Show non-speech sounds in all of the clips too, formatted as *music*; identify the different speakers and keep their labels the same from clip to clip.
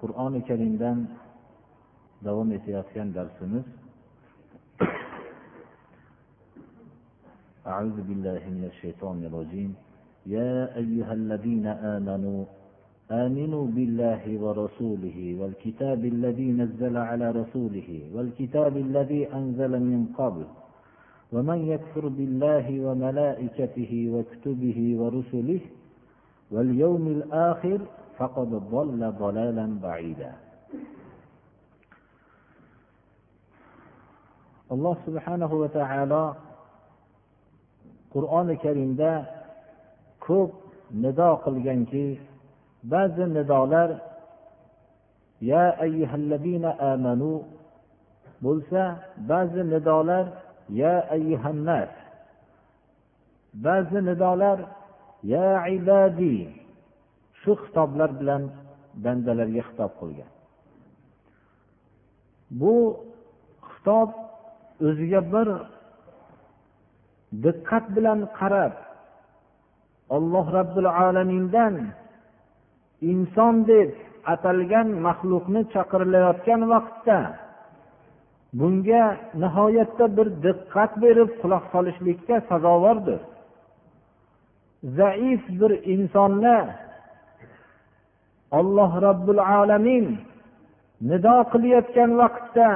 Speaker 1: qur'oni karimdan davom etayotgan darsimiz أعوذ بالله من الشيطان الرجيم يا أيها الذين آمنوا آمنوا بالله ورسوله والكتاب الذي نزل على رسوله والكتاب الذي أنزل من قبل ومن يكفر بالله وملائكته وكتبه ورسله واليوم الآخر فقد ضل ضلالا بعيدا alloh subhanahu va taolo qur'oni karimda ko'p nido qilganki ba'zi nidolar ya ayyuhallazina amanu bo'lsa ba'zi nidolar ya ayyuhannas ba'zi nidolar ya ibadiy shu xitoblar bilan bandalarga xitob qilgan bu xitob o'ziga bir diqqat bilan qarab alloh robbil alamindan inson deb atalgan maxluqni chaqirilayotgan vaqtda bunga nihoyatda bir diqqat berib quloq solishlikka sazovordir zaif bir insonni olloh robbil alamin nido qilayotgan vaqtda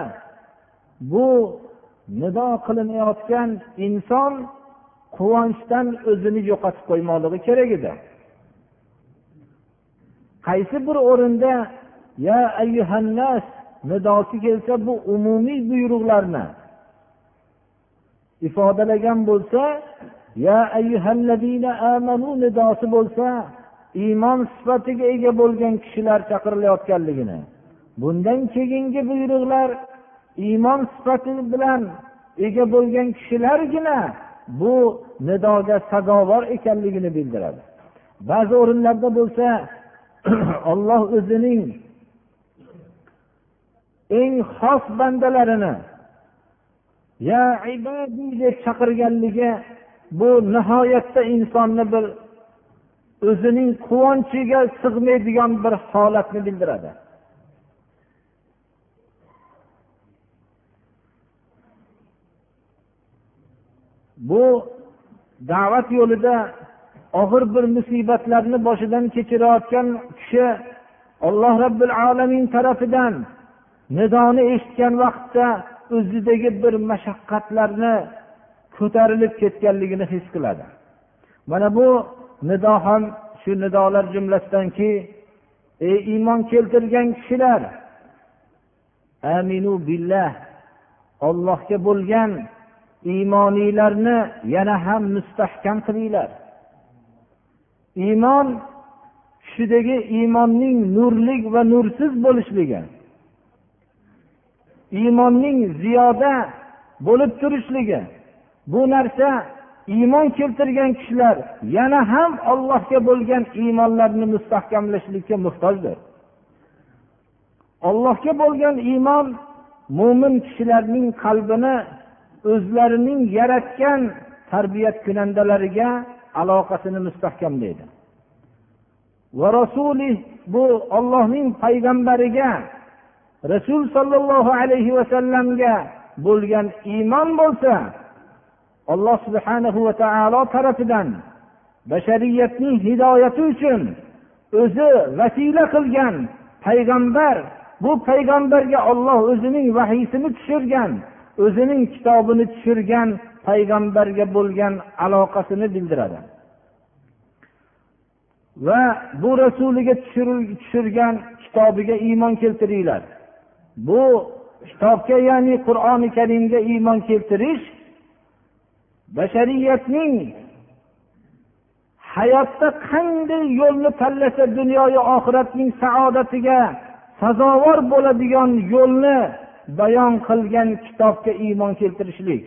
Speaker 1: bu nido qilinayotgan inson quvonchdan o'zini yo'qotib qo'ymoqligi kerak edi qaysi bir o'rinda ya ayyuhannas nidosi kelsa bu umumiy buyruqlarni ifodalagan bo'lsa ya ayyuhallazina amanu nidosi bo'lsa iymon sifatiga ega bo'lgan kishilar chaqirilayotganligini bundan keyingi buyruqlar iymon sifati bilan ega bo'lgan kishilargina bu nidoga sazovor ekanligini bildiradi ba'zi o'rinlarda bo'lsa olloh *clears throat* o'zining eng xos bandalarini ya ibadiy deb chaqirganligi bu nihoyatda insonni bir o'zining quvonchiga sig'maydigan bir holatni bildiradi bu da'vat yo'lida og'ir bir musibatlarni boshidan kechirayotgan kishi alloh robbil alamin tarafidan nidoni eshitgan vaqtda o'zidagi bir mashaqqatlarni ko'tarilib ketganligini his qiladi mana bu nido ham shu nidolar jumlasidanki ey iymon keltirgan kishilar aminu billah ollohga bo'lgan iymoniylarni yana ham mustahkam qilinglar iymon kishidagi iymonning nurlik va nursiz bo'lishligi iymonning ziyoda bo'lib turishligi bu narsa iymon keltirgan kishilar yana ham ollohga bo'lgan iymonlarini mustahkamlashlikka muhtojdir ollohga bo'lgan iymon mo'min kishilarning qalbini o'zlarining yaratgan tarbiyat kunandalariga aloqasini mustahkamlaydi va rasuli bu ollohning payg'ambariga rasul sollallohu alayhi vasallamga bo'lgan iymon bo'lsa alloh subhanahu va taolo tarafidan bashariyatning hidoyati uchun o'zi vasila qilgan payg'ambar bu payg'ambarga olloh o'zining vahiysini tushirgan o'zining kitobini tushirgan payg'ambarga bo'lgan aloqasini bildiradi va bu rasuliga tushirgan kitobiga iymon keltiringlar bu kitobga ya'ni qur'oni karimga iymon keltirish bashariyatning hayotda qanday yo'lni tanlasa dunyoyu oxiratning saodatiga sazovor bo'ladigan yo'lni bayon qilgan kitobga iymon keltirishlik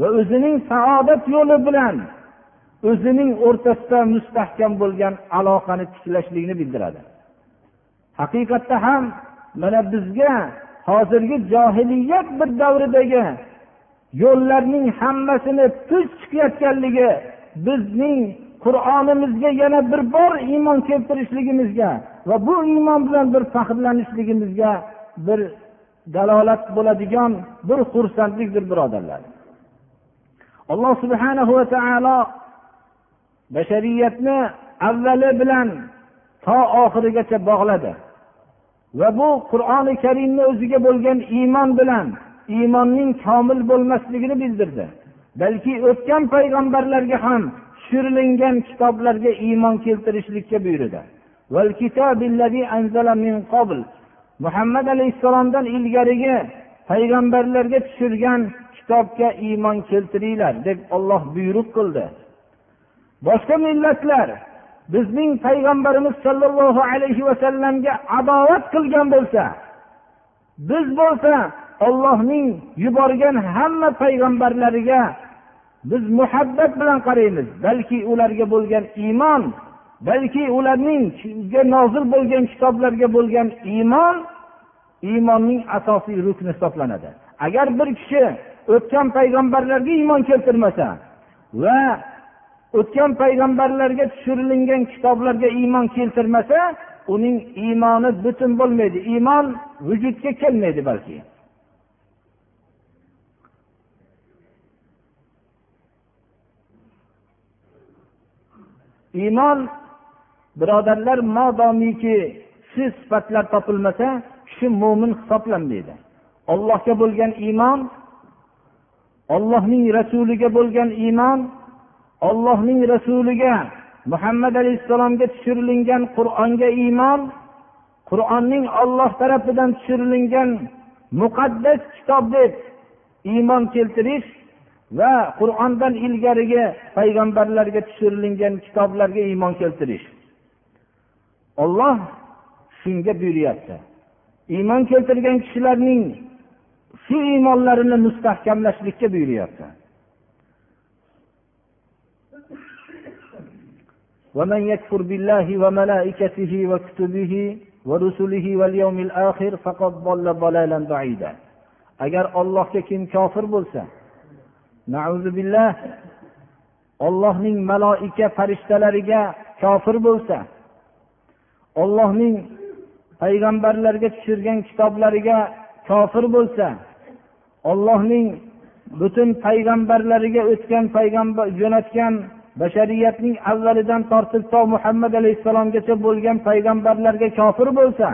Speaker 1: va o'zining saodat yo'li bilan o'zining o'rtasida mustahkam bo'lgan aloqani tiklashlikni bildiradi haqiqatda ham mana bizga hozirgi johiliyat bir davridagi yo'llarning hammasini tuz chiqayotganligi bizning qur'onimizga yana bir bor iymon keltirishligimizga va bu iymon bilan bir faxrlanishligimizga bir dalolat bo'ladigan bir xursandlikdir birodarlar alloh subhana va taolo bashariyatni avvali bilan to oxirigacha bog'ladi va bu qur'oni karimni o'ziga bo'lgan iymon bilan iymonning komil bo'lmasligini bildirdi balki o'tgan payg'ambarlarga ham tushirilingan kitoblarga iymon keltirishlikka buyurdi muhammad alayhissalomdan ilgarigi payg'ambarlarga tushirgan kitobga iymon keltiringlar deb olloh buyruq qildi boshqa millatlar bizning payg'ambarimiz sollallohu alayhi vasallamga adovat qilgan bo'lsa biz bo'lsa ollohning yuborgan hamma payg'ambarlariga biz muhabbat bilan qaraymiz balki ularga bo'lgan iymon balki ularning nozil bo'lgan kitoblarga bo'lgan iymon iymonning asosiy rukni hisoblanadi agar bir kishi o'tgan payg'ambarlarga iymon keltirmasa va o'tgan payg'ambarlarga tushirilgan kitoblarga iymon keltirmasa uning iymoni butun bo'lmaydi iymon vujudga kelmaydi balki iymon birodarlar modomiki shu sifatlar topilmasa shu mo'min hisoblanmaydi ollohga bo'lgan iymon ollohning rasuliga bo'lgan iymon ollohning rasuliga muhammad alayhissalomga tushirilgan qur'onga iymon qur'onning olloh tarafidan tushirilgan muqaddas kitob deb iymon keltirish va qur'ondan ilgarigi payg'ambarlarga tushirilgan kitoblarga iymon keltirish olloh shunga buyuryapti iymon keltirgan kishilarning shu iymonlarini mustahkamlashlikka buyuryapti ومن يكفر بالله وملائكته وكتبه ورسله واليوم الآخر فقد ضل ضلالا بعيدا agar Allohga kim kofir bo'lsa ollohning maloika farishtalariga kofir bo'lsa ollohning payg'ambarlarga tushirgan kitoblariga kofir bo'lsa ollohning butun payg'ambarlariga o'tgan payg'ambar jo'natgan bashariyatning avvalidan tortib to muhammad alayhissalomgacha bo'lgan payg'ambarlarga kofir bo'lsa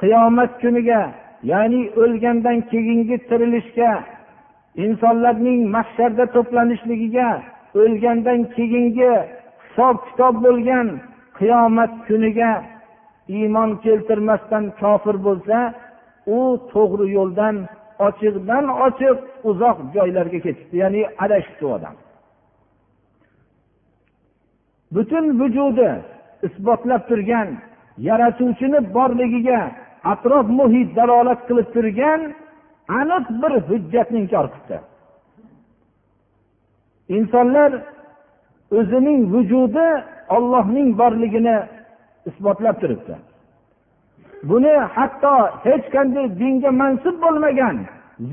Speaker 1: qiyomat kuniga ya'ni o'lgandan keyingi tirilishga insonlarning mahsharda to'planishligiga o'lgandan keyingi hisob kitob bo'lgan qiyomat kuniga iymon keltirmasdan kofir bo'lsa u to'g'ri yo'ldan ochiqdan ochiq uzoq joylarga ketibdi ya'ni adashibdi odam butun vujudi isbotlab turgan yaratuvchini borligiga atrof muhit dalolat qilib turgan aniq bir hujjatni inkor qildi insonlar o'zining vujudi ollohning borligini isbotlab turibdi buni hatto hech qanday dinga mansub bo'lmagan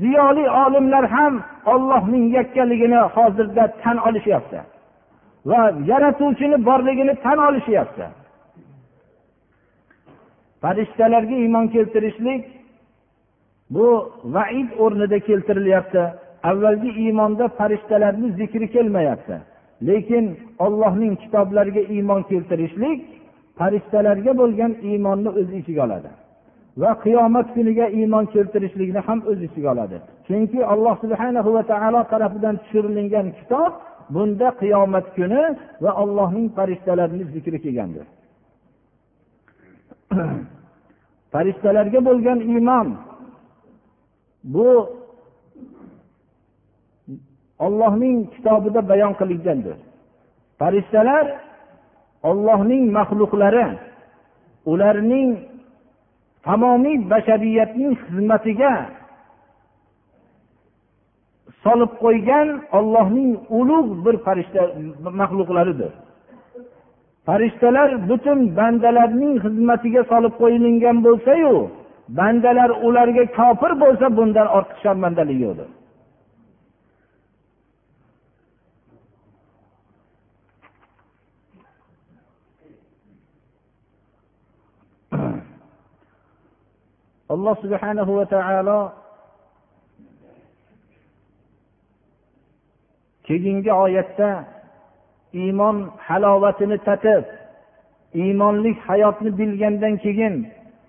Speaker 1: ziyoli olimlar ham ollohning yakkaligini hozirda tan olishyapti va yaratuvchini borligini tan olishyapti farishtalarga iymon keltirishlik bu vaid o'rnida keltirilyapti avvalgi iymonda farishtalarni zikri kelmayapti lekin ollohning kitoblariga iymon keltirishlik farishtalarga bo'lgan iymonni o'z ichiga oladi va qiyomat kuniga iymon keltirishlikni ham o'z ichiga oladi chunki alloh subhanahu va taolo tarafidan tushirilgan kitob bunda qiyomat kuni va allohning farishtalarini zikri kelgandir *clears throat* farishtalarga bo'lgan iymon bu ollohning kitobida bayon qilingandir farishtalar ollohning maxluqlari ularning tamomiy bashariyatning xizmatiga solib qo'ygan ollohning ulug' bir farishta maxluqlaridir farishtalar butun bandalarning xizmatiga solib qo'yilgan bo'lsayu bandalar ularga kofir bo'lsa bundan ortiq sharmandalik yo'qdir *clears throat* alloh subhanahu va taolo keyingi oyatda iymon halovatini tatib iymonlik hayotni bilgandan keyin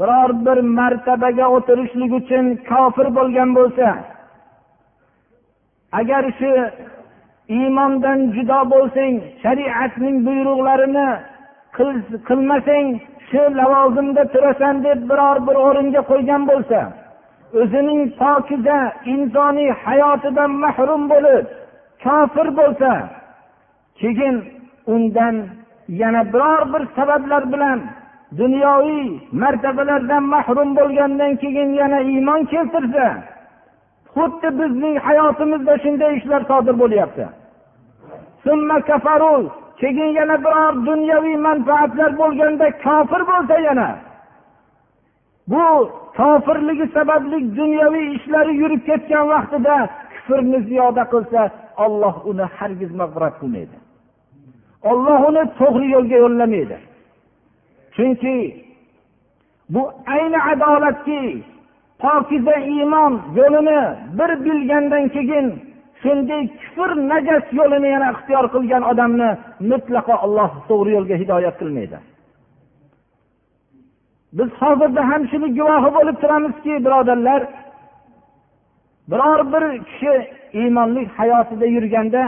Speaker 1: biror bir martabaga o'tirishlik uchun kofir bo'lgan bo'lsa agar shu iymondan judo bo'lsang shariatning buyruqlarini qilmasang shu lavozimda turasan deb biror bir o'ringa qo'ygan bo'lsa o'zining pokiza insoniy hayotidan mahrum bo'lib kofir bo'lsa keyin undan yana biror bir sabablar bilan dunyoviy martabalardan mahrum bo'lgandan keyin yana iymon keltirsa xuddi bizning hayotimizda shunday ishlar sodir bo'lyapti keyin yana biror dunyoviy manfaatlar bo'lganda kofir bo'lsa yana bu kofirligi sababli dunyoviy ishlari yurib ketgan vaqtida kufrni ziyoda qilsa olloh uni hargiz mag'firat qilmaydi olloh uni to'g'ri yo'lga yo'llamaydi chunki bu ayni adolatki pokiza iymon yo'lini bir bilgandan keyin shunday kufr najas yo'lini yana ixtiyor qilgan odamni mutlaqo alloh to'g'ri yo'lga hidoyat qilmaydi biz hozirda ham shuni guvohi bo'lib turamizki birodarlar biror bir kishi iymonli hayotida yurganda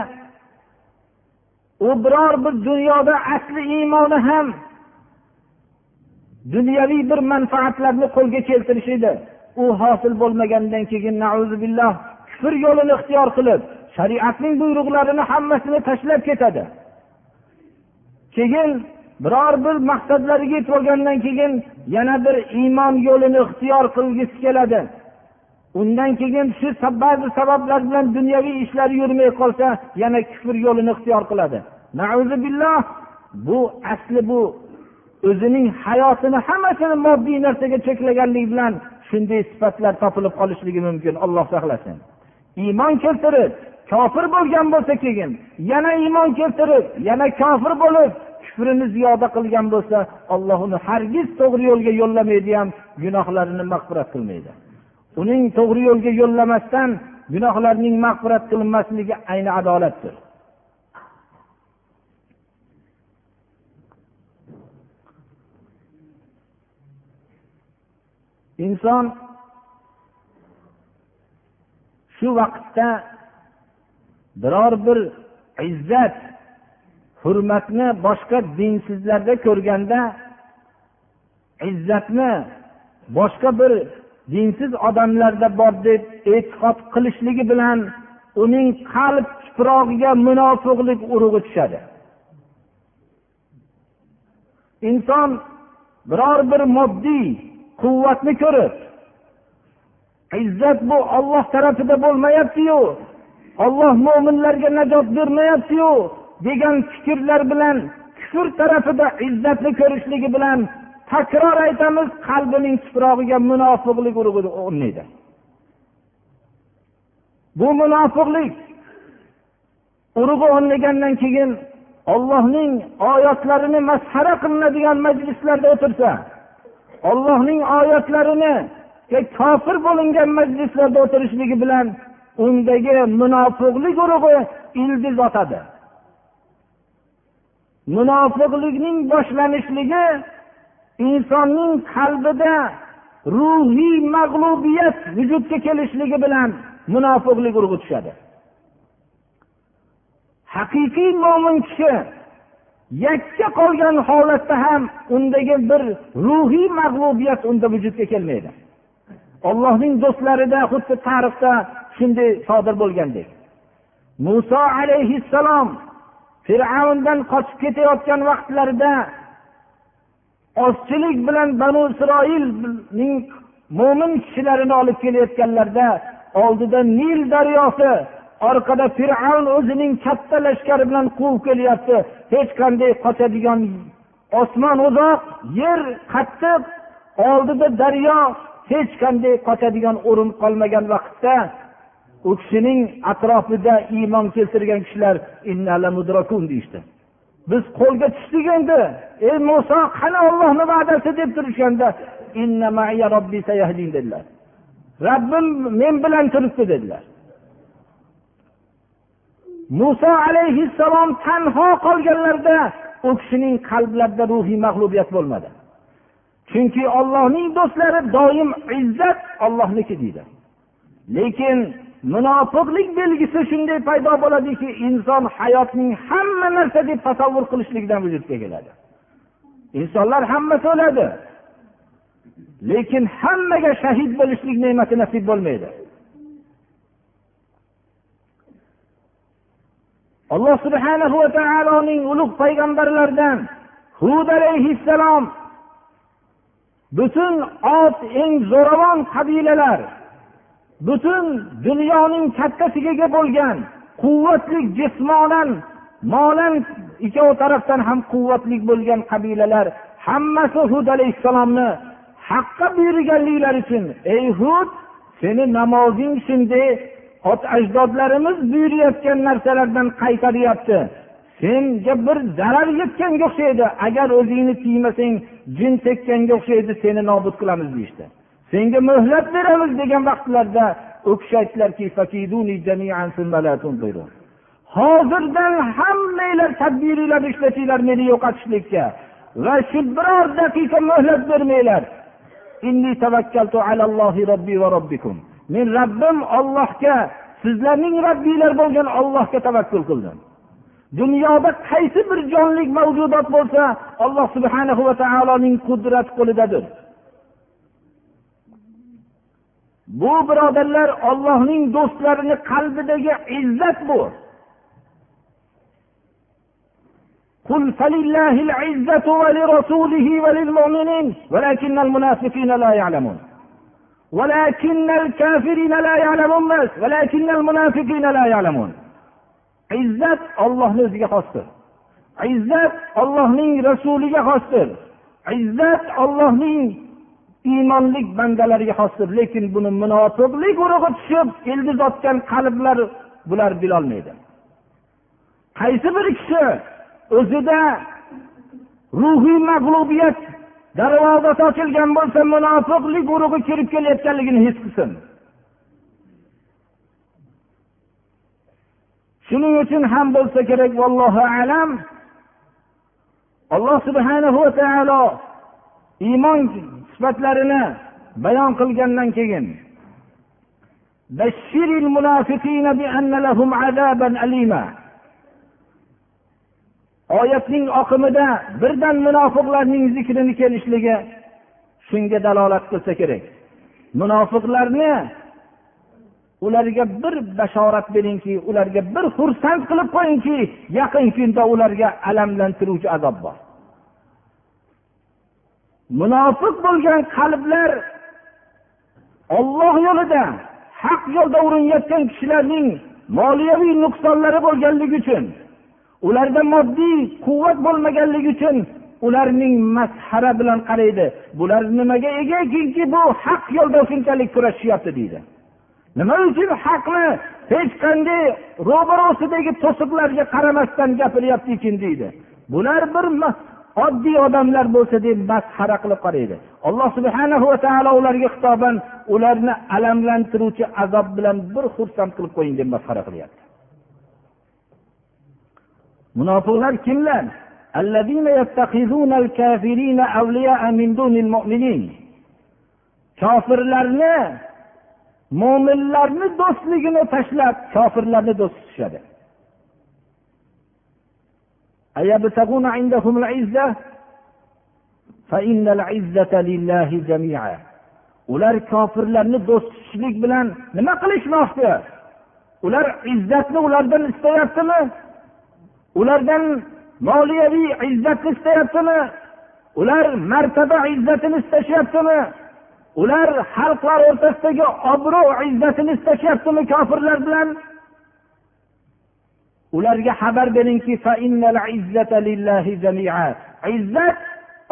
Speaker 1: u biror bir dunyoda asli iymoni ham dunyoviy bir manfaatlarni qo'lga edi u hosil bo'lmagandan keyin billah kufr yo'lini ixtiyor qilib shariatning buyruqlarini hammasini tashlab ketadi keyin biror bir maqsadlariga yetib olgandan keyin yana bir iymon yo'lini ixtiyor qilgisi keladi undan keyin shu ba'zi sabablar bilan dunyoviy ishlari yurmay qolsa yana kufr yo'lini ixtiyor qiladi billah bu asli bu o'zining hayotini hammasini moddiy narsaga cheklaganlik bilan shunday sifatlar topilib qolishligi mumkin olloh saqlasin iymon keltirib kofir bo'lgan bo'lsa keyin yana iymon keltirib yana kofir bo'lib kufrini ziyoda qilgan bo'lsa olloh uni hargiz to'g'ri yo'lga yo'llamaydi ham gunohlarini mag'firat qilmaydi uning to'g'ri yo'lga yo'llamasdan gunohlarning mag'firat qilinmasligi ayni adolatdir inson shu vaqtda biror bir izzat hurmatni boshqa dinsizlarda ko'rganda izzatni boshqa bir dinsiz odamlarda bor deb e'tiqod qilishligi bilan uning qalb tuprog'iga munofiqlik urug'i tushadi inson biror bir moddiy quvvatni ko'rib izzat bu olloh tarafida bo'lmayaptiyu olloh mo'minlarga najot bermayaptiyu degan fikrlar bilan kufr tarafida izzatni ko'rishligi bilan takror aytamiz qalbining tuprog'iga munofiqlik o'rnaydi bu munofiqlik urug'i o'rnagandan keyin ollohning oyatlarini masxara qilinadigan majlislarda o'tirsa ollohning oyatlarini kofir bo'lingan majlislarda o'tirishligi bilan undagi munofiqlik urug'i ildiz otadi munofiqlikning boshlanishligi insonning qalbida ruhiy mag'lubiyat vujudga kelishligi bilan munofiqlik urug'i tushadi haqiqiy mo'min kishi yakka qolgan holatda ham undagi bir ruhiy mag'lubiyat unda vujudga kelmaydi ollohning do'stlarida xuddi tarixda shunday sodir bo'lgandek muso alayhissalom fir'avndan qochib ketayotgan vaqtlarida ozchilik bilan banu isroilning mo'min kishilarini olib kelayotganlarida oldida nil daryosi orqada fir'avn o'zining katta lashkari bilan quvib kelyapti hech qanday qochadigan osmon uzoq yer qattiq oldida daryo hech qanday qochadigan o'rin qolmagan vaqtda u kishining atrofida iymon keltirgan kishilar deyishdi biz qo'lga tushdik endi ey muso qani ollohni va'dasi deb turishganda dedilar men bilan turibdi dedilar muso alayhissalom tanho qolganlarida u kishining qalblarida ruhiy mag'lubiyat bo'lmadi chunki ollohning do'stlari doim izzat ollohniki deydi lekin munofiqlik belgisi shunday paydo bo'ladiki inson hayotning hamma narsa deb tasavvur qilishlikdan vujudga keladi insonlar hammasi o'ladi lekin hammaga shahid bo'lishlik ne'mati nasib bo'lmaydi alloh subhana va taoloning ulug' payg'ambarlaridan hud alayhissalom butun ot eng zo'ravon qabilalar butun dunyoning katta kattasigaga bo'lgan quvvatli jismonan molan ikkovi tarafdan ham quvvatli bo'lgan qabilalar hammasi hud alayhissalomni haqqa buyurganliklari uchun ey hud seni namozing shunday ot ajdodlarimiz buyurayotgan narsalardan qaytaryapti senga bir zarar yetganga o'xshaydi agar o'zingni tiymasang jin tekkanga o'xshaydi seni nobud qilamiz deyishdi işte. senga muhlat beramiz degan vaqtlarda u kishi aytdilarkihozirdan hozirdan hammanglar tadbiringlarni ishlatinglar meni yo'qotishlikka va shu biror daqiqa muhlat bermanglar men robbim ollohga sizlarning robbinglar bo'lgan ollohga tavakkul qildim dunyoda qaysi bir jonli mavjudot bo'lsa alloh subhana va taoloning qudrat qo'lidadir bu birodarlar ollohning do'stlarini qalbidagi izzat bu قل فلله العزة ولرسوله وللمؤمنين ولكن المنافقين لا يعلمون izzat ollohni o'ziga xosdir izzat ollohning rasuliga xosdir izzat ollohning iymonlik bandalariga xosdir lekin buni munofiqlik urug'i tushib ildiz otgan qalblar bular bilolmaydi qaysi bir kishi o'zida ruhiy mag'lubiyat darvozasi ochilgan bo'lsa munofiqlik urug'i kirib kelayotganligini his qilsin shuning uchun ham bo'lsa kerak vallohu alam alloh subhana va taolo iymon sifatlarini bayon qilgandan keyin munafiqina bi بأن lahum azaban alima oyatning oqimida birdan munofiqlarning zikrini kelishligi shunga dalolat qilsa kerak munofiqlarni ularga bir bashorat beringki ularga bir xursand qilib qo'yingki yaqin kunda ularga alamlantiruvchi azob bor munofiq bo'lgan qalblar olloh yo'lida haq yo'lda urinayotgan kishilarning moliyaviy nuqsonlari bo'lganligi uchun ularda moddiy quvvat bo'lmaganligi uchun ularning masxara bilan qaraydi bular nimaga egaekinki bu haq yo'lida shunchalik kurashishyapti deydi nima uchun haqni hech qanday ro'barosidagi to'siqlarga qaramasdan gapiryaptikin deydi bular bir oddiy odamlar bo'lsa deb masxara qilib qaraydi alloh subhana va taolo ularga xitoban ularni alamlantiruvchi azob bilan bir xursand qilib qo'ying deb masxara qilyapti munofiqlar kimlar kofirlarni mo'minlarni do'stligini tashlab kofirlarni do'st tutishadi ular kofirlarni do'st tutishlik bilan nima qilishmoqchi ular izzatni ulardan istayaptimi ulardan moliyaviy izzatni istayaptimi ular martaba izzatini istashyaptimi ular xalqlar o'rtasidagi obro' izzatini istashyaptimi kofirlar bilan ularga xabar beringki izzat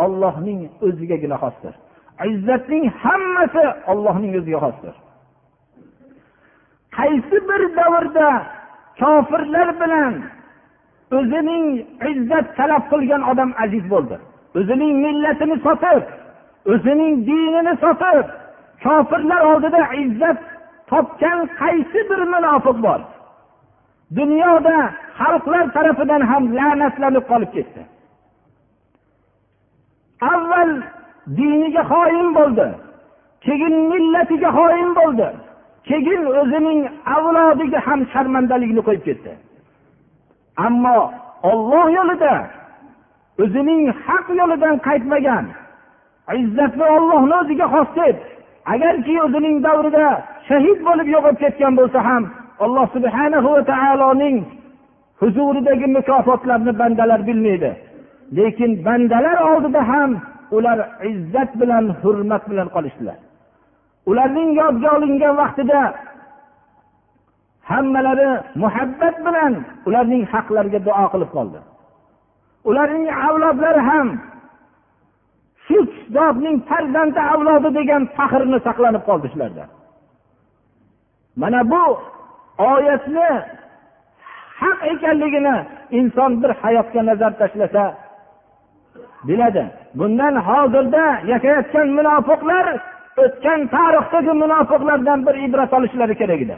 Speaker 1: ollohning o'zigagina xosdir izzatning hammasi ollohning o'ziga xosdir qaysi bir davrda kofirlar bilan o'zining izzat talab qilgan odam aziz bo'ldi o'zining millatini sotib o'zining dinini sotib kofirlar oldida izzat topgan qaysi bir munofiq bor dunyoda xalqlar tarafidan ham la'natlanib qolib ketdi avval diniga xoin bo'ldi keyin millatiga xoin bo'ldi keyin o'zining avlodiga ham sharmandalikni qo'yib ketdi ammo olloh yo'lida o'zining haq yo'lidan qaytmagan izzatni ollohni o'ziga xos deb agarki o'zining davrida shahid bo'lib yo'qolib ketgan bo'lsa ham alloh subhana va taoloning huzuridagi mukofotlarni bandalar bilmaydi lekin bandalar oldida ham ular izzat bilan hurmat bilan qolishdilar ularning yodga olingan vaqtida hammalari muhabbat bilan ularning haqlariga duo qilib qoldi ularning avlodlari ham shu kitobning farzandi avlodi degan faxrni saqlanib qoldi shularda mana bu oyatni haq ekanligini inson bir hayotga nazar tashlasa biladi bundan hozirda yashayotgan munofiqlar o'tgan tarixdagi munofiqlardan bir ibrat olishlari kerak edi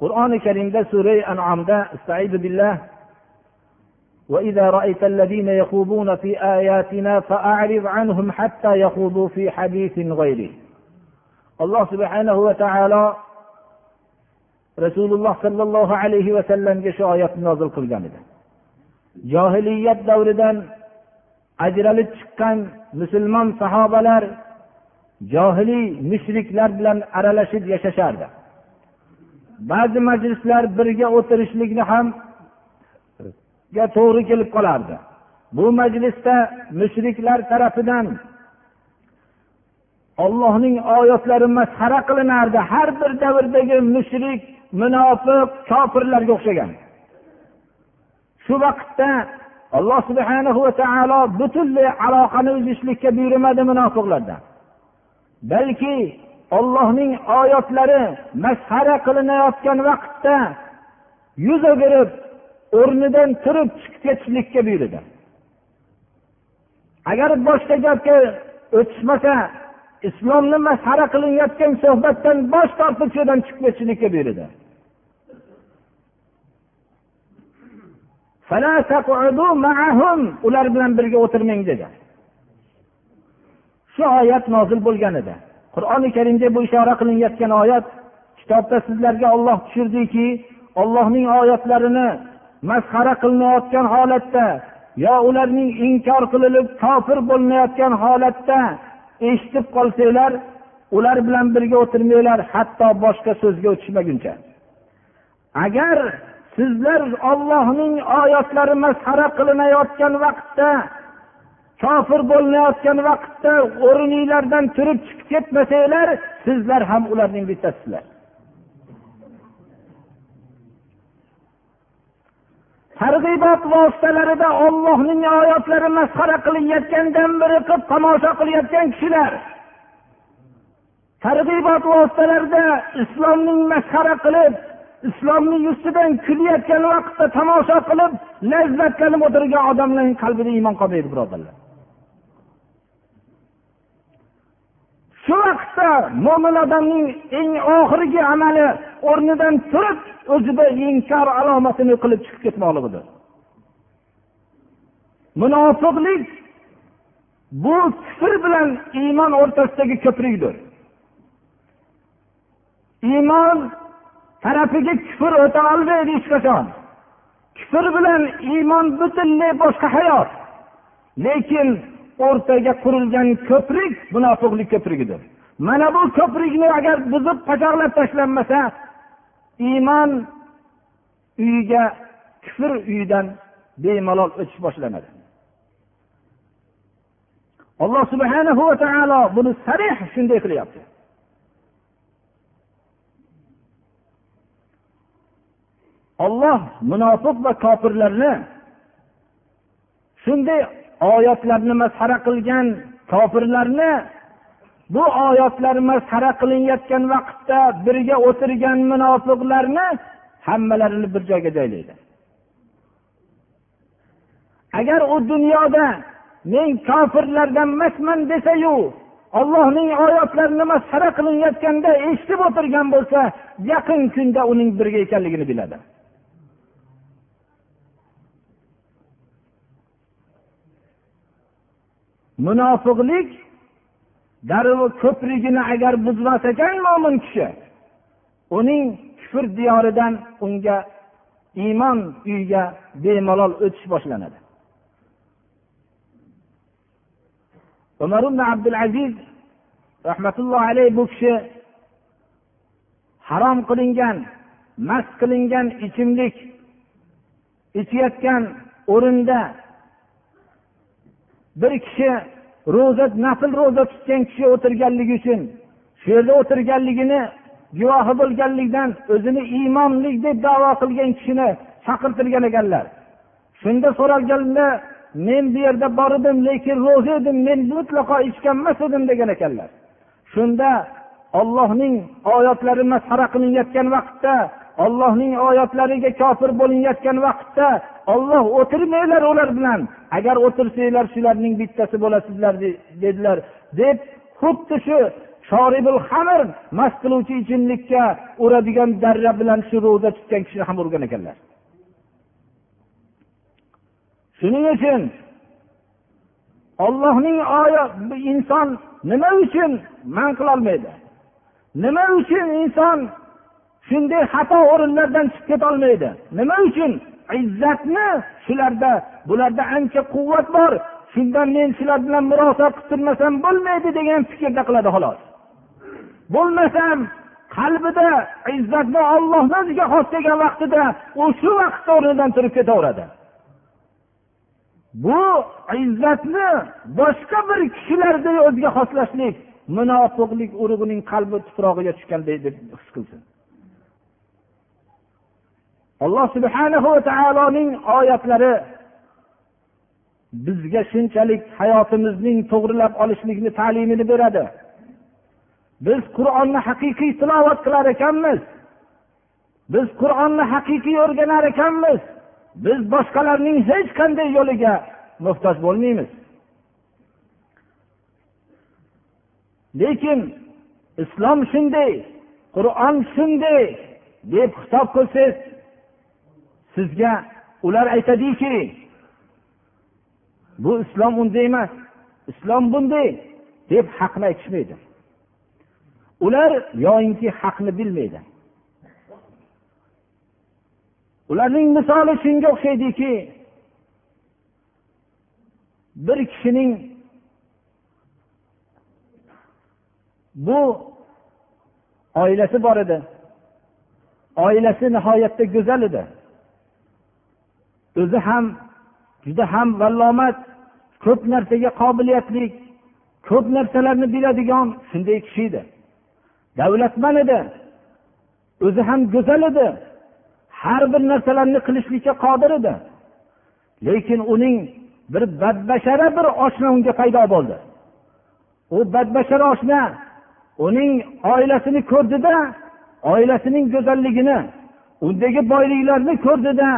Speaker 1: qur'oni karimda sura anomda billah وإذا رأيت الذين يخوضون في آياتنا فأعرض عنهم حتى يخوضوا في حديث غيره alloh subhanahu va taolo rasululloh sollallohu alayhi vasallamga shu oyatni nozil qilgan edi johiliyat davridan ajralib chiqqan musulmon sahobalar johiliy mushriklar bilan aralashib yashashardi ba'zi majlislar birga o'tirishlikni ham to'g'ri kelib qolardi bu majlisda mushriklar tarafidan ollohning oyatlari masxara qilinardi har bir davrdagi mushrik munofiq kofirlarga o'xshagan shu vaqtda alloh subhana va taolo butunlay aloqani uzishlikka buyurmadi munofiqlardan balki ollohning oyatlari masxara qilinayotgan vaqtda yuz o'girib o'rnidan turib chiqib ketishlikka buyurdi agar boshqa gapga o'tishmasa islomni masxara qilinayotgan suhbatdan bosh tortib shu yerdan chiqib ketishlikka buyurdi ular bilan birga o'tirmang dedi shu oyat nozil bo'lgan edi qur'oni karimda bu ishora qilinayotgan oyat kitobda sizlarga olloh tushirdiki ollohning oyatlarini masxara qilinayotgan holatda yo ularning inkor qilinib kofir bo'linayotgan holatda eshitib qolsanglar ular bilan birga o'tirmanglar hatto boshqa so'zga o'tishmaguncha agar sizlar ollohning oyatlari masxara qilinayotgan vaqtda kofir bo'linayotgan vaqtda o'rninglardan turib chiqib ketmasanglar sizlar ham ularning bittasisizlar targ'ibot vositalarida ollohning oyatlari masxara qilinayotgandan biri qilib tomosha qilayotgan kishilar targ'ibot vositalarida islomning masxara qilib islomning ustidan kulayotgan vaqtda tomosha qilib lazzatlanib o'tirgan odamlarning qalbida iymon qolmaydi birodarlar shu vaqtda mo'min odamning eng oxirgi amali o'rnidan turib o'zida inkor alomatini qilib chiqib ketmoqligidir munofiqlik bu kufr bilan iymon o'rtasidagi ko'prikdir iymon tarafiga kufr o'ta olmaydi hech qachon kufr bilan iymon butunlay boshqa hayot lekin o'rtaga qurilgan ko'prik munofiqlik ko'prigidir mana bu ko'prikni agar buzib pachoqlab tashlanmasa iymon uyiga kufr uyidan bemalol o'tish boshlanadi alloh subhana va taolo buni sarih shunday qilyapti olloh munofiq va kofirlarni shunday oyatlarni masxara qilgan kofirlarni bu oyatlar masxara qilinayotgan vaqtda birga o'tirgan munofiqlarni hammalarini bir joyga joylaydi agar u dunyoda men kofirlardan emasman desayu ollohning oyatlarini masxara qilinayotganda eshitib o'tirgan bo'lsa yaqin kunda uning birga ekanligini biladi munofiqlik darrov ko'prigini agar buzmas ekan mo'min kishi uning kufr diyoridan unga iymon uyiga bemalol o'tish boshlanadi umar ibn abdul aziz rahmatullohi alayhi bu kishi harom qilingan mast qilingan ichimlik ichayotgan o'rinda bir kishi ro'za nafl ro'za tutgan kishi o'tirganligi uchun shu yerda o'tirganligini guvohi bo'lganlikdan o'zini imomlik deb davo qilgan kishini chaqirtirgan ekanlar shunda so'ralganda men bu yerda bor edim lekin ro'za edim men mutlaqo ichgan emas edim degan ekanlar shunda ollohning oyatlari masxara qilinayotgan vaqtda ollohning oyatlariga kofir bo'linayotgan vaqtda olloh o'tirmanglar ular bilan agar o'tirsanglar shularning bittasi bo'lasizlar dedilar deb xuddi shu shoribul xamir mast qiluvchi ichimlikka uradigan darra bilan shu ro'za tutgan kishi ham urgan ekanlar shuning uchun ollohning oyat inson nima uchun man qilolmaydi nima uchun inson shunday xato o'rinlardan chiqib ketolmaydi nima uchun izzatni shularda bularda ancha quvvat bor shundan men shular bilan murosa qilib turmasam bo'lmaydi degan fikrda qiladi xolos bo'lmasam qalbida izzatni ollohni o'ziga xos degan vaqtida u shu vaqtda o'rnidan turib ketaveradi bu izzatni boshqa bir kishilarda o'ziga xoslashlik munofiqlik urug'ining qalbi tuprog'iga tushganday deb his qilsin alloh subhanahu va taoloning oyatlari bizga shunchalik hayotimizning to'g'rilab olishlikni ta'limini beradi biz qur'onni haqiqiy tilovat qilar ekanmiz biz qur'onni haqiqiy o'rganar ekanmiz biz boshqalarning hech qanday yo'liga muhtoj bo'lmaymiz lekin islom shunday qur'on shunday deb xitob qilsangiz sizga ular aytadiki bu islom unday emas islom bunday deb haqni aytishmaydi ular yoyinki haqni bilmaydi ularning misoli shunga o'xshaydiki bir kishining bu oilasi bor edi oilasi nihoyatda go'zal edi o'zi ham juda ham vallomat ko'p narsaga qobiliyatli ko'p narsalarni biladigan shunday kishi edi davlatman edi o'zi ham go'zal edi har bir narsalarni qilishlikka qodir edi lekin uning bir badbashara bir oshna unga paydo bo'ldi u badbashara oshna uning oilasini ko'rdida oilasining go'zalligini undagi boyliklarni ko'rdida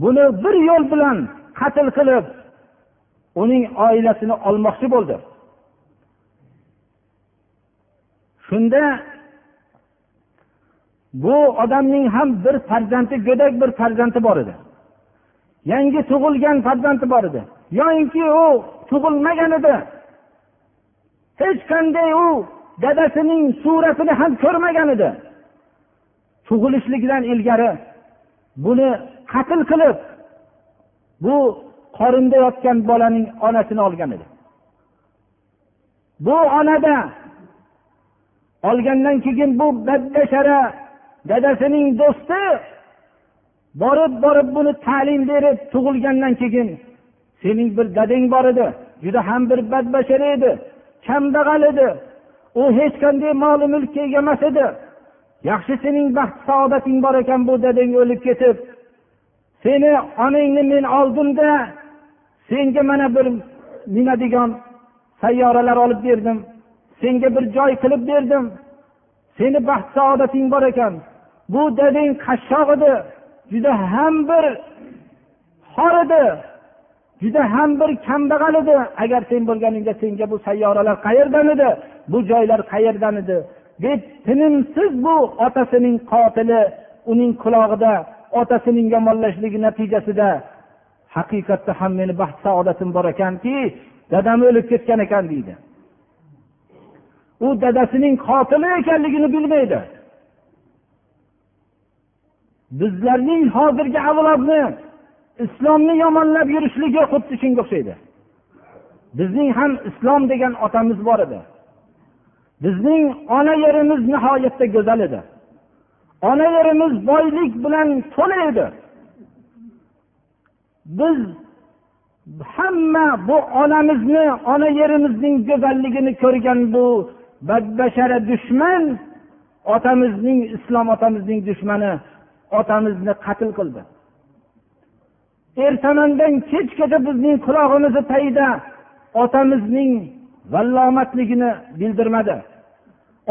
Speaker 1: buni bir yo'l bilan qatl qilib uning oilasini olmoqchi bo'ldi shunda bu odamning ham bir farzandi go'dak bir farzandi bor edi yangi tug'ilgan farzandi bor edi yoyinki u tug'ilmagan edi hech qanday u dadasining suratini ham ko'rmagan edi tug'ilishligidan ilgari buni qatl qilib bu qorinda yotgan bolaning onasini olgan edi bu onada olgandan keyin bu badbashara dadasining do'sti borib borib buni ta'lim berib tug'ilgandan keyin sening bir dadang bor edi juda ham bir badbashara edi kambag'al edi u hech qanday moli mulkka ega emas edi yaxshi sening baxt saodating bor ekan bu dadang o'lib ketib seni onangni men oldimda senga mana bir nima degan sayyoralar olib berdim senga bir joy qilib berdim seni baxt saodating bor ekan bu dadang qashshoq edi juda ham bir xor edi juda ham bir kambag'al edi agar sen bo'lganingda senga bu sayyoralar qayerdan edi bu joylar qayerdan edi deb tinimsiz bu otasining qotili uning qulog'ida otasining yomonlashligi natijasida haqiqatda ham meni baxt saodatim bor ekanki dadam o'lib ketgan ekan deydi u dadasining qotili ekanligini bilmaydi bizlarning hozirgi avlodni islomni yomonlab yurishligi xuddi shunga o'xshaydi bizning ham islom degan otamiz bor edi bizning ona yerimiz nihoyatda go'zal edi ona yerimiz boylik bilan to'la edi biz hamma bu onamizni ona yerimizning go'zalligini ko'rgan bu badbashara dushman otamizning islom otamizning dushmani otamizni qatl qildi ertamandan kechgacha bizning qulog'imizni tagida otamizning vallomatligini bildirmadi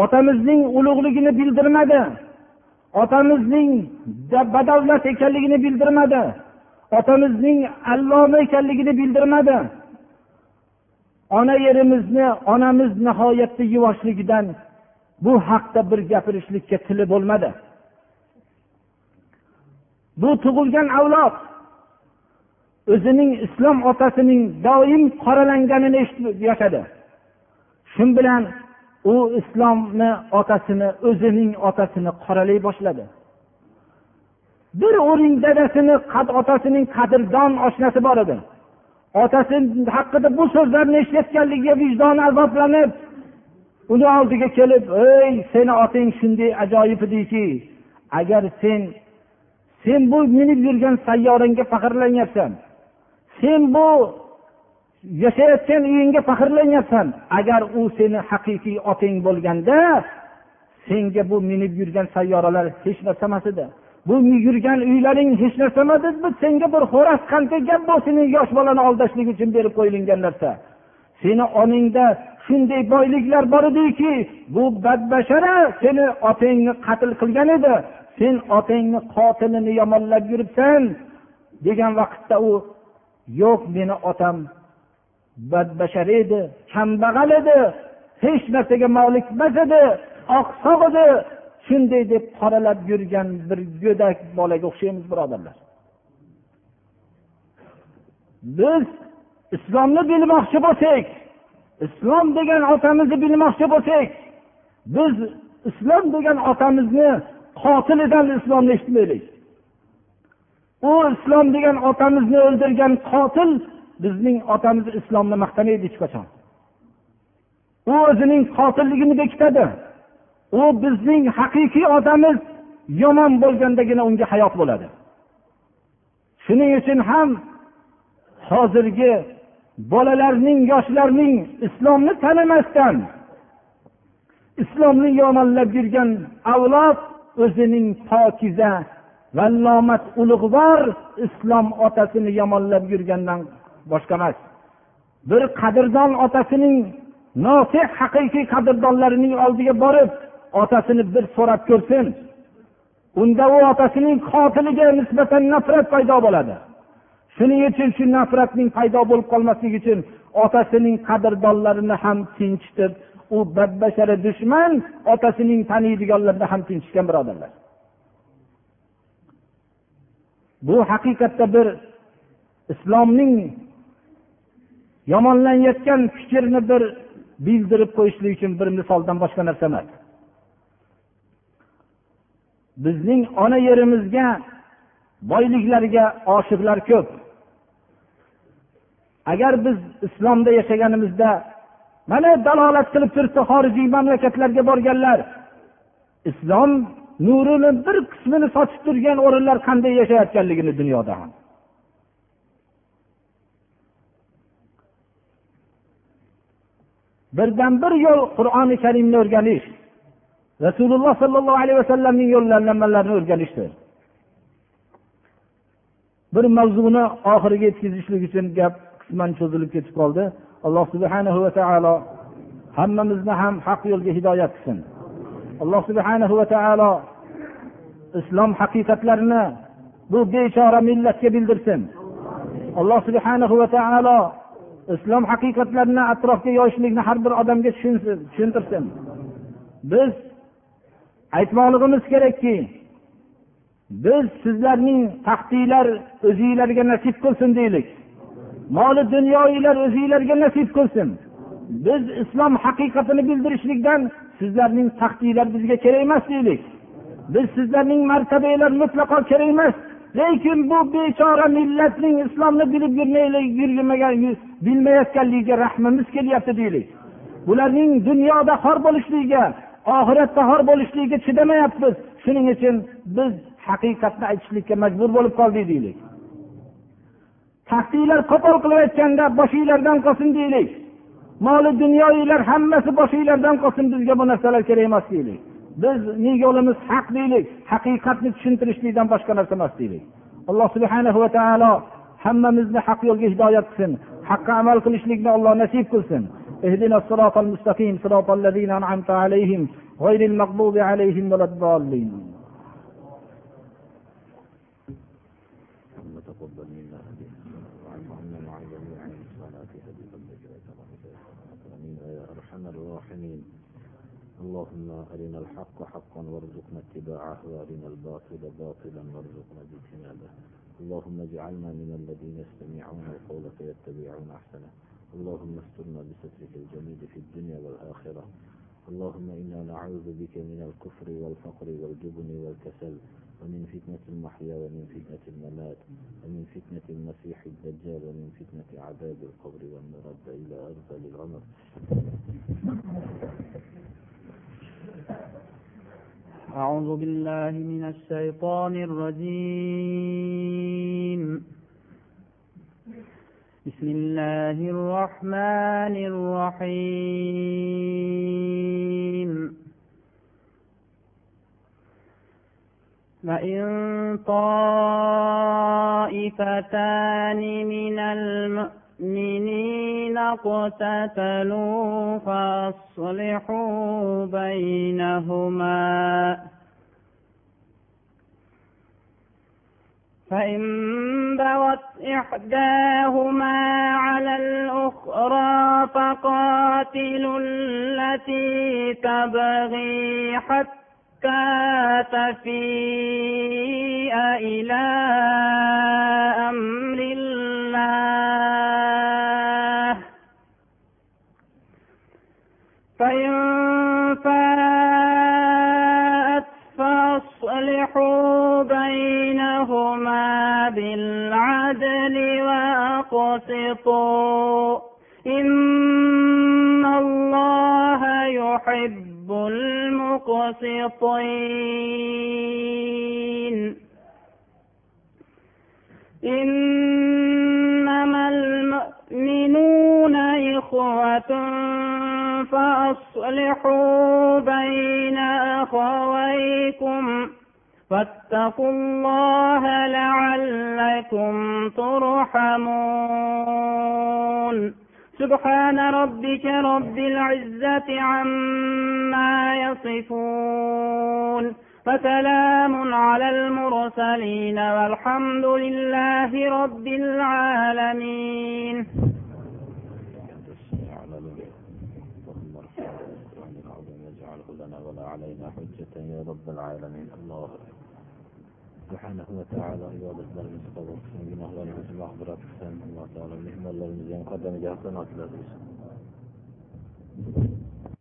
Speaker 1: otamizning ulug'ligini bildirmadi otamizning badavlat ekanligini bildirmadi otamizning alloma ekanligini bildirmadi ona yerimizni onamiz nihoyatda yuvoshligidan bu haqda bir gapirishlikka tili bo'lmadi bu tug'ilgan avlod o'zining islom otasining doim qoralanganini eshitib yashadi shu bilan u islomni otasini o'zining otasini qoralay boshladi bir uning dadasini otasining qadrdon oshnasi bor edi otasi haqida bu so'zlarni eshitayotganligiga vijdoni azoblanib uni oldiga kelib ey seni oting shunday ajoyib ediki agar sen sen bu minib yurgan sayyorangga faxrlanyapsan sen bu yashayotgan uyingga faxrlanyapsan agar u seni haqiqiy oting bo'lganda senga bu minib yurgan sayyoralar hech narsa emas edi bu yurgan uylaring hech narsa emas edi senga bir xo'rak qanday gap bu seni yosh bolani aldashlik uchun berib qo'yilgan narsa seni onangda shunday boyliklar bor ediki bu badbashara seni otangni qatl qilgan edi sen otangni qotilini yomonlab yuribsan degan vaqtda u yo'q meni otam badbashar edi kambag'al edi hech narsaga molik emas edi oqsoq edi shunday deb qoralab yurgan bir go'dak bolaga o'xshaymiz birodarlar biz islomni bilmoqchi bo'lsak islom degan otamizni bilmoqchi bo'lsak biz islom degan otamizni qotilidan islomni eshitmaylik u islom degan otamizni o'ldirgan qotil bizning otamiz islomni maqtamaydi hech qachon u o'zining qotilligini bekitadi u bizning haqiqiy otamiz yomon bo'lgandagina unga hayot bo'ladi shuning uchun ham hozirgi bolalarning yoshlarning islomni tanimasdan islomni yomonlab yurgan avlod o'zining pokiza vallomat ulug'vor islom otasini yomonlab yurgandan boshqa emas bir qadrdon otasining nosih haqiqiy qadrdonlarining oldiga borib otasini bir so'rab ko'rsin unda u otasining qotiliga nisbatan nafrat paydo bo'ladi shuning uchun shu nafratning paydo bo'lib qolmasligi uchun otasining qadrdonlarini ham tinchitib u badbashara dushman otasining taniydiganlarni ham tinchitgan birodarlar bu haqiqatda bir islomning yomonlanayotgan fikrni bir bildirib qo'yishlik uchun bir misoldan boshqa narsa emas bizning ona yerimizga boyliklarga oshiqlar ko'p agar biz islomda yashaganimizda mana dalolat qilib turibdi xorijiy mamlakatlarga borganlar islom nurini bir qismini sochib turgan o'rinlar qanday yashayotganligini dunyoda ham birdan bir yo'l qur'oni karimni o'rganish rasululloh sollallohu alayhi vasallamning yo'llanmalarini o'rganishdir bir mavzuni oxiriga yetkazishlik uchun gap qisman cho'zilib ketib qoldi alloh subhana va taolo hammamizni ham haq yo'lga hidoyat qilsin alloh subhana va taolo islom haqiqatlarini bu bechora millatga bildirsin alloh subhana va taolo islom haqiqatlarini atrofga yoyishlikni har bir odamga tushuntirsin biz aytmoqligimiz kerakki biz sizlarning taxtinglar o'zinglarga nasib qilsin deylik moli dunyoinglar o'zinglarga nasib qilsin biz islom haqiqatini bildirishlikdan sizlarning taxtinglar bizga kerak emas deylik biz sizlarning martabanglar mutlaqo kerak emas lekin bu bechora millatning islomni bilib yurmagan bilmayotganligiga rahmimiz kelyapti deylik bularning dunyoda xor bo'lishligiga oxiratda xor bo'lishligiga chidamayapmiz shuning uchun biz haqiqatni aytishlikka majbur bo'lib qoldik deylik tahdidlar qo'pol qilib aytganda boshinglardan qolsin deylik moli dunyoinglar hammasi boshinglardan qolsin bizga bu narsalar kerak emas deylik biz yo'limiz haq deylik haqiqatni tushuntirishlikdan boshqa narsa emas deylik alloh subhana va taolo hammamizni haq yo'lga hidoyat qilsin haqqa amal qilishlikni alloh nasib qilsin الصراط المستقيم صراط الذين أنعمت عليهم غير المغضوب عليهم ولا الضالين اللهم أرنا الحق حقا وارزقنا اتباعه وأرنا الباطل باطلا وارزقنا اجتنابه اللهم اجعلنا من الذين يستمعون القول فيتبعون
Speaker 2: أحسنه اللهم استرنا بسترك الجميل في الدنيا والآخرة اللهم إنا نعوذ بك من الكفر والفقر والجبن والكسل ومن فتنة المحيا ومن فتنة الممات ومن فتنة المسيح الدجال ومن فتنة عذاب القبر والمرد إلى أرض الغمر أعوذ بالله من الشيطان الرجيم بسم الله الرحمن الرحيم وإن طائفتان من المؤمنين المؤمنين اقتتلوا فأصلحوا بينهما فإن بوت إحداهما على الأخرى فقاتلوا التي تبغي حتى حتى تفيء إلى أمر الله فإن فاءت فاصلحوا بينهما بالعدل وأقسطوا قاسطين إنما المؤمنون إخوة فأصلحوا بين أخويكم فاتقوا الله لعلكم ترحمون سبحان ربك رب العزة عما يصفون فسلام على المرسلين والحمد لله رب العالمين علينا حجة يا رب العالمين الله subhanahu va taolo ibodatlarimizni qabul qilsin gunohlarimizni mag'firat qilsin alloh taolo mehmonlarimizni ham qadamiga hasanot tilab